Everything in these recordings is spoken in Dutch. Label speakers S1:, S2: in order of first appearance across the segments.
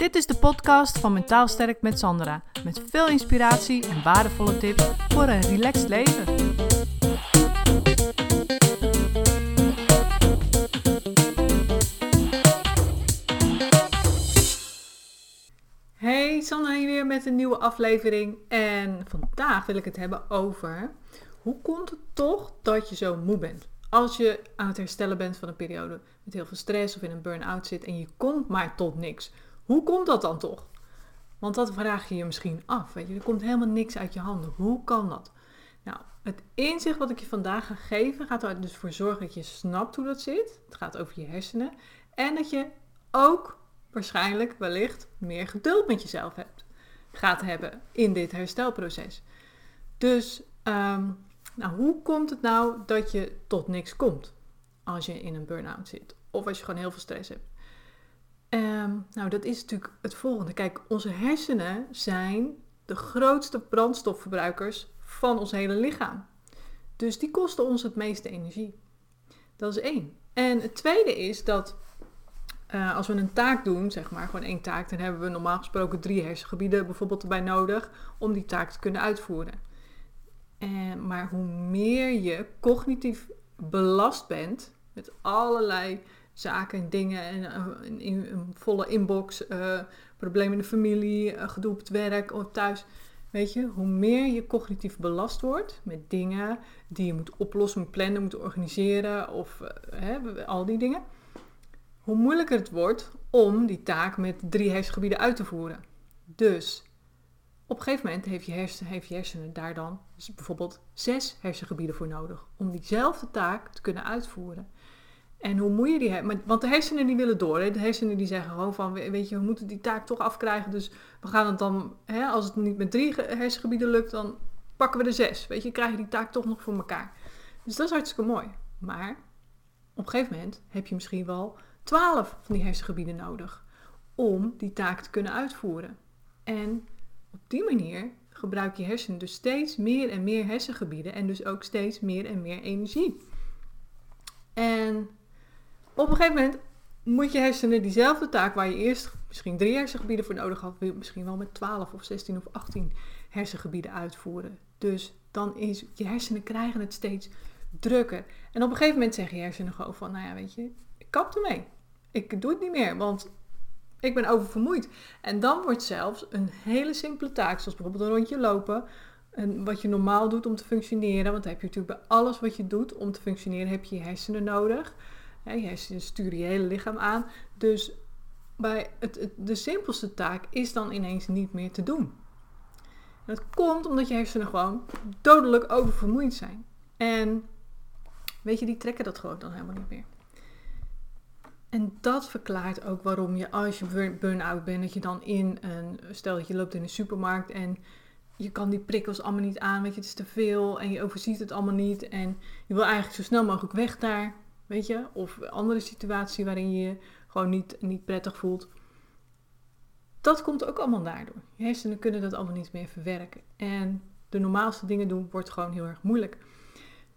S1: Dit is de podcast van Mentaal Sterk met Sandra. Met veel inspiratie en waardevolle tips voor een relaxed leven. Hey, Sandra hier weer met een nieuwe aflevering. En vandaag wil ik het hebben over hoe komt het toch dat je zo moe bent? Als je aan het herstellen bent van een periode met heel veel stress of in een burn-out zit en je komt maar tot niks. Hoe komt dat dan toch? Want dat vraag je je misschien af. Weet je, er komt helemaal niks uit je handen. Hoe kan dat? Nou, het inzicht wat ik je vandaag ga geven gaat er dus voor zorgen dat je snapt hoe dat zit. Het gaat over je hersenen. En dat je ook waarschijnlijk wellicht meer geduld met jezelf hebt, gaat hebben in dit herstelproces. Dus ehm, nou, hoe komt het nou dat je tot niks komt als je in een burn-out zit? Of als je gewoon heel veel stress hebt? Ehm, nou, dat is natuurlijk het volgende. Kijk, onze hersenen zijn de grootste brandstofverbruikers van ons hele lichaam. Dus die kosten ons het meeste energie. Dat is één. En het tweede is dat uh, als we een taak doen, zeg maar gewoon één taak, dan hebben we normaal gesproken drie hersengebieden bijvoorbeeld erbij nodig om die taak te kunnen uitvoeren. En, maar hoe meer je cognitief belast bent met allerlei zaken en dingen en een, een volle inbox, uh, problemen in de familie, uh, gedoe op het werk of thuis. Weet je, hoe meer je cognitief belast wordt met dingen die je moet oplossen, moet plannen, moet organiseren of hè, al die dingen, hoe moeilijker het wordt om die taak met drie hersengebieden uit te voeren. Dus op een gegeven moment heeft je, hersen, heeft je hersenen daar dan bijvoorbeeld zes hersengebieden voor nodig om diezelfde taak te kunnen uitvoeren. En hoe moet je die hebben? Want de hersenen die willen door. De hersenen die zeggen gewoon van, weet je, we moeten die taak toch afkrijgen. Dus we gaan het dan, hè, als het niet met drie hersengebieden lukt, dan pakken we er zes. Weet je, krijg je die taak toch nog voor elkaar. Dus dat is hartstikke mooi. Maar op een gegeven moment heb je misschien wel twaalf van die hersengebieden nodig om die taak te kunnen uitvoeren. En op die manier gebruik je hersenen dus steeds meer en meer hersengebieden en dus ook steeds meer en meer energie. En op een gegeven moment moet je hersenen diezelfde taak waar je eerst misschien drie hersengebieden voor nodig had, misschien wel met 12 of 16 of 18 hersengebieden uitvoeren. Dus dan is je hersenen krijgen het steeds drukker. En op een gegeven moment zeggen je hersenen gewoon van, nou ja, weet je, ik kap ermee. Ik doe het niet meer, want ik ben oververmoeid. En dan wordt zelfs een hele simpele taak, zoals bijvoorbeeld een rondje lopen, en wat je normaal doet om te functioneren, want dan heb je natuurlijk bij alles wat je doet om te functioneren, heb je je hersenen nodig. Je hersenen je hele lichaam aan. Dus bij het, de simpelste taak is dan ineens niet meer te doen. En dat komt omdat je hersenen gewoon dodelijk oververmoeid zijn. En weet je, die trekken dat gewoon dan helemaal niet meer. En dat verklaart ook waarom je als je burn-out bent, dat je dan in een, stel dat je loopt in een supermarkt en je kan die prikkels allemaal niet aan, weet je, het is te veel en je overziet het allemaal niet en je wil eigenlijk zo snel mogelijk weg daar, weet je, of andere situatie waarin je je gewoon niet, niet prettig voelt. Dat komt ook allemaal daardoor. Je hersenen kunnen dat allemaal niet meer verwerken. En de normaalste dingen doen wordt gewoon heel erg moeilijk.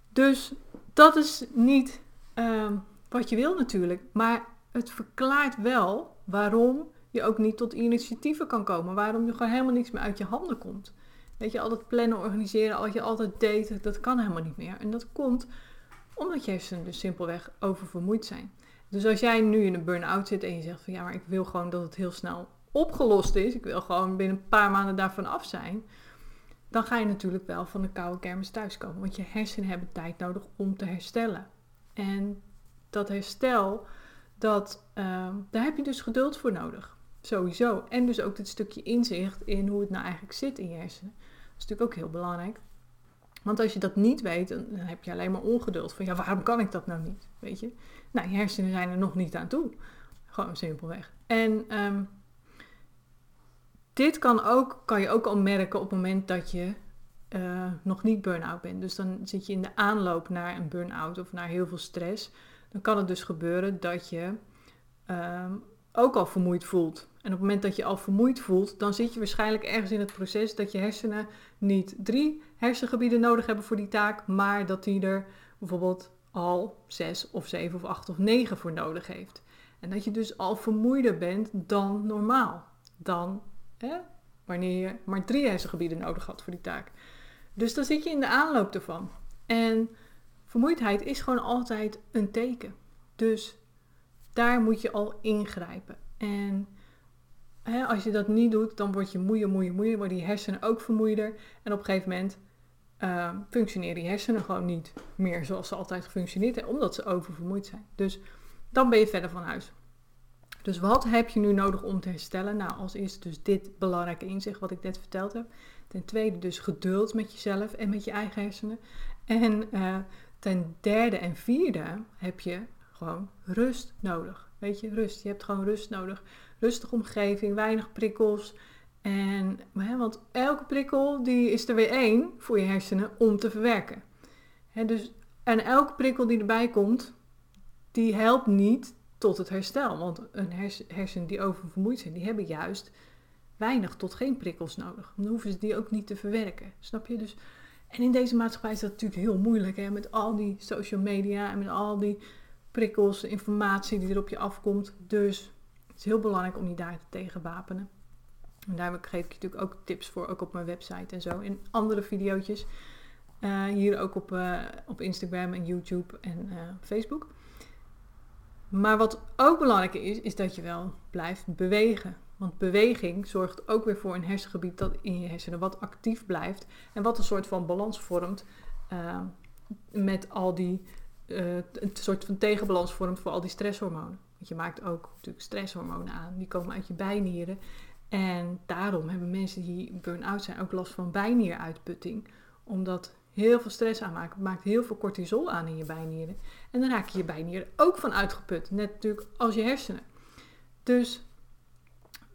S1: Dus dat is niet ehm, wat je wil natuurlijk. Maar het verklaart wel waarom je ook niet tot initiatieven kan komen. Waarom je gewoon helemaal niks meer uit je handen komt. Weet je, altijd plannen, organiseren, wat je altijd deed, dat kan helemaal niet meer. En dat komt omdat je hersenen dus simpelweg oververmoeid zijn. Dus als jij nu in een burn-out zit en je zegt van ja, maar ik wil gewoon dat het heel snel opgelost is. Ik wil gewoon binnen een paar maanden daarvan af zijn. Dan ga je natuurlijk wel van de koude kermis thuiskomen. Want je hersenen hebben tijd nodig om te herstellen. En dat herstel, dat, uh, daar heb je dus geduld voor nodig. Sowieso. En dus ook dit stukje inzicht in hoe het nou eigenlijk zit in je hersenen. Dat is natuurlijk ook heel belangrijk. Want als je dat niet weet, dan heb je alleen maar ongeduld. Van ja, waarom kan ik dat nou niet? Weet je? Nou, je hersenen zijn er nog niet aan toe. Gewoon simpelweg. En um, dit kan, ook, kan je ook al merken op het moment dat je uh, nog niet burn-out bent. Dus dan zit je in de aanloop naar een burn-out of naar heel veel stress dan kan het dus gebeuren dat je ehm, ook al vermoeid voelt. En op het moment dat je al vermoeid voelt, dan zit je waarschijnlijk ergens in het proces dat je hersenen niet drie hersengebieden nodig hebben voor die taak, maar dat die er bijvoorbeeld al zes of zeven of acht of negen voor nodig heeft. En dat je dus al vermoeider bent dan normaal. dan hè, wanneer je maar drie hersengebieden nodig had voor die taak. Dus dan zit je in de aanloop ervan. En vermoeidheid is gewoon altijd een teken. Dus daar moet je al ingrijpen. En hè, als je dat niet doet, dan word je moeier, moeier, moeier. Worden die hersenen ook vermoeider. En op een gegeven moment uh, functioneren die hersenen gewoon niet meer zoals ze altijd gefunctioneerd hebben. Omdat ze oververmoeid zijn. Dus dan ben je verder van huis. Dus wat heb je nu nodig om te herstellen? Nou, als eerste dus dit belangrijke inzicht wat ik net verteld heb. Ten tweede dus geduld met jezelf en met je eigen hersenen. En uh, ten derde en vierde heb je rust nodig. Weet je, rust. Je hebt gewoon rust nodig. Rustige omgeving, weinig prikkels. En, hè, want elke prikkel die is er weer één voor je hersenen om te verwerken. Hè, dus, en elke prikkel die erbij komt, die helpt niet tot het herstel. Want een hersenen die oververmoeid zijn, die hebben juist weinig tot geen prikkels nodig. Dan hoeven ze die ook niet te verwerken. Snap je? Dus, en in deze maatschappij is dat natuurlijk heel moeilijk. Hè? Met al die social media en met al die prikkels, informatie die er op je afkomt. Dus het is heel belangrijk om je daar te tegenwapenen. En daar geef ik je natuurlijk ook tips voor, ook op mijn website en zo. In andere video's. Uh, hier ook op, uh, op Instagram en YouTube en uh, Facebook. Maar wat ook belangrijk is, is dat je wel blijft bewegen. Want beweging zorgt ook weer voor een hersengebied dat in je hersenen wat actief blijft. En wat een soort van balans vormt met al die, uh, een soort van tegenbalans vormt voor al die stresshormonen. Want je maakt ook natuurlijk stresshormonen aan, die komen uit je bijnieren. En daarom hebben mensen die burn-out zijn ook last van bijnieruitputting. Omdat heel veel stress aanmaakt, maakt heel veel cortisol aan in je bijnieren. En dan raak je je bijnieren ook van uitgeput. Net natuurlijk als je hersenen. Dus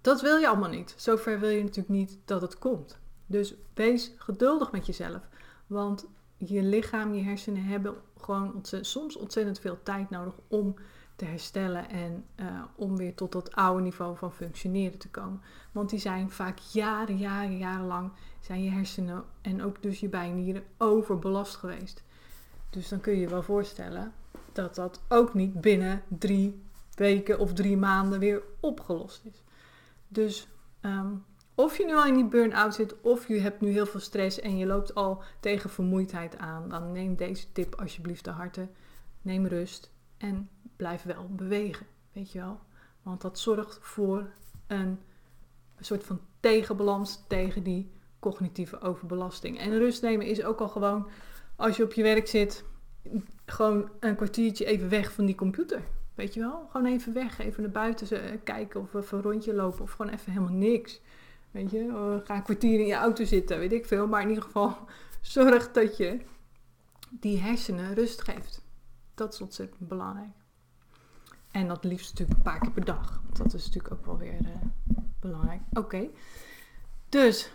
S1: dat wil je allemaal niet. Zover wil je natuurlijk niet dat het komt. Dus wees geduldig met jezelf. Want je lichaam, je hersenen hebben gewoon ontzettend, soms ontzettend veel tijd nodig om te herstellen en uh, om weer tot dat oude niveau van functioneren te komen. Want die zijn vaak jaren, jaren, jarenlang zijn je hersenen en ook dus je bijnieren overbelast geweest. Dus dan kun je je wel voorstellen dat dat ook niet binnen drie weken of drie maanden weer opgelost is. Dus um, of je nu al in die burn-out zit of je hebt nu heel veel stress en je loopt al tegen vermoeidheid aan, dan neem deze tip alsjeblieft te harte. Neem rust en blijf wel bewegen, weet je wel. Want dat zorgt voor een, soort van tegenbalans tegen die cognitieve overbelasting. En rust nemen is ook al gewoon, als je op je werk zit, gewoon een kwartiertje even weg van die computer. Weet je wel? Gewoon even weg, even naar buiten eh, kijken of even een rondje lopen of gewoon even helemaal niks. Je, oh, ga een kwartier in je auto zitten, weet ik veel. Maar in ieder geval zorg dat je die hersenen rust geeft. Dat is ontzettend belangrijk. En dat liefst natuurlijk een paar keer per dag. Want dat is natuurlijk ook wel weer uh, belangrijk. Oké. Dus,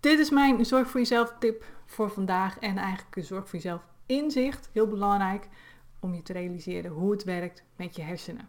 S1: dit is mijn zorg voor jezelf tip voor vandaag. En eigenlijk een zorg voor jezelf inzicht. Heel belangrijk om je te realiseren hoe het werkt met je hersenen.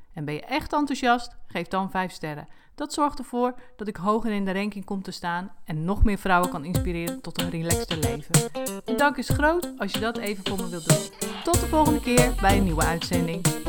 S1: En ben je echt enthousiast? Geef dan 5 sterren. Dat zorgt ervoor dat ik hoger in de ranking kom te staan en nog meer vrouwen kan inspireren tot een relaxter leven. De dank is groot als je dat even voor me wilt doen. Tot de volgende keer bij een nieuwe uitzending.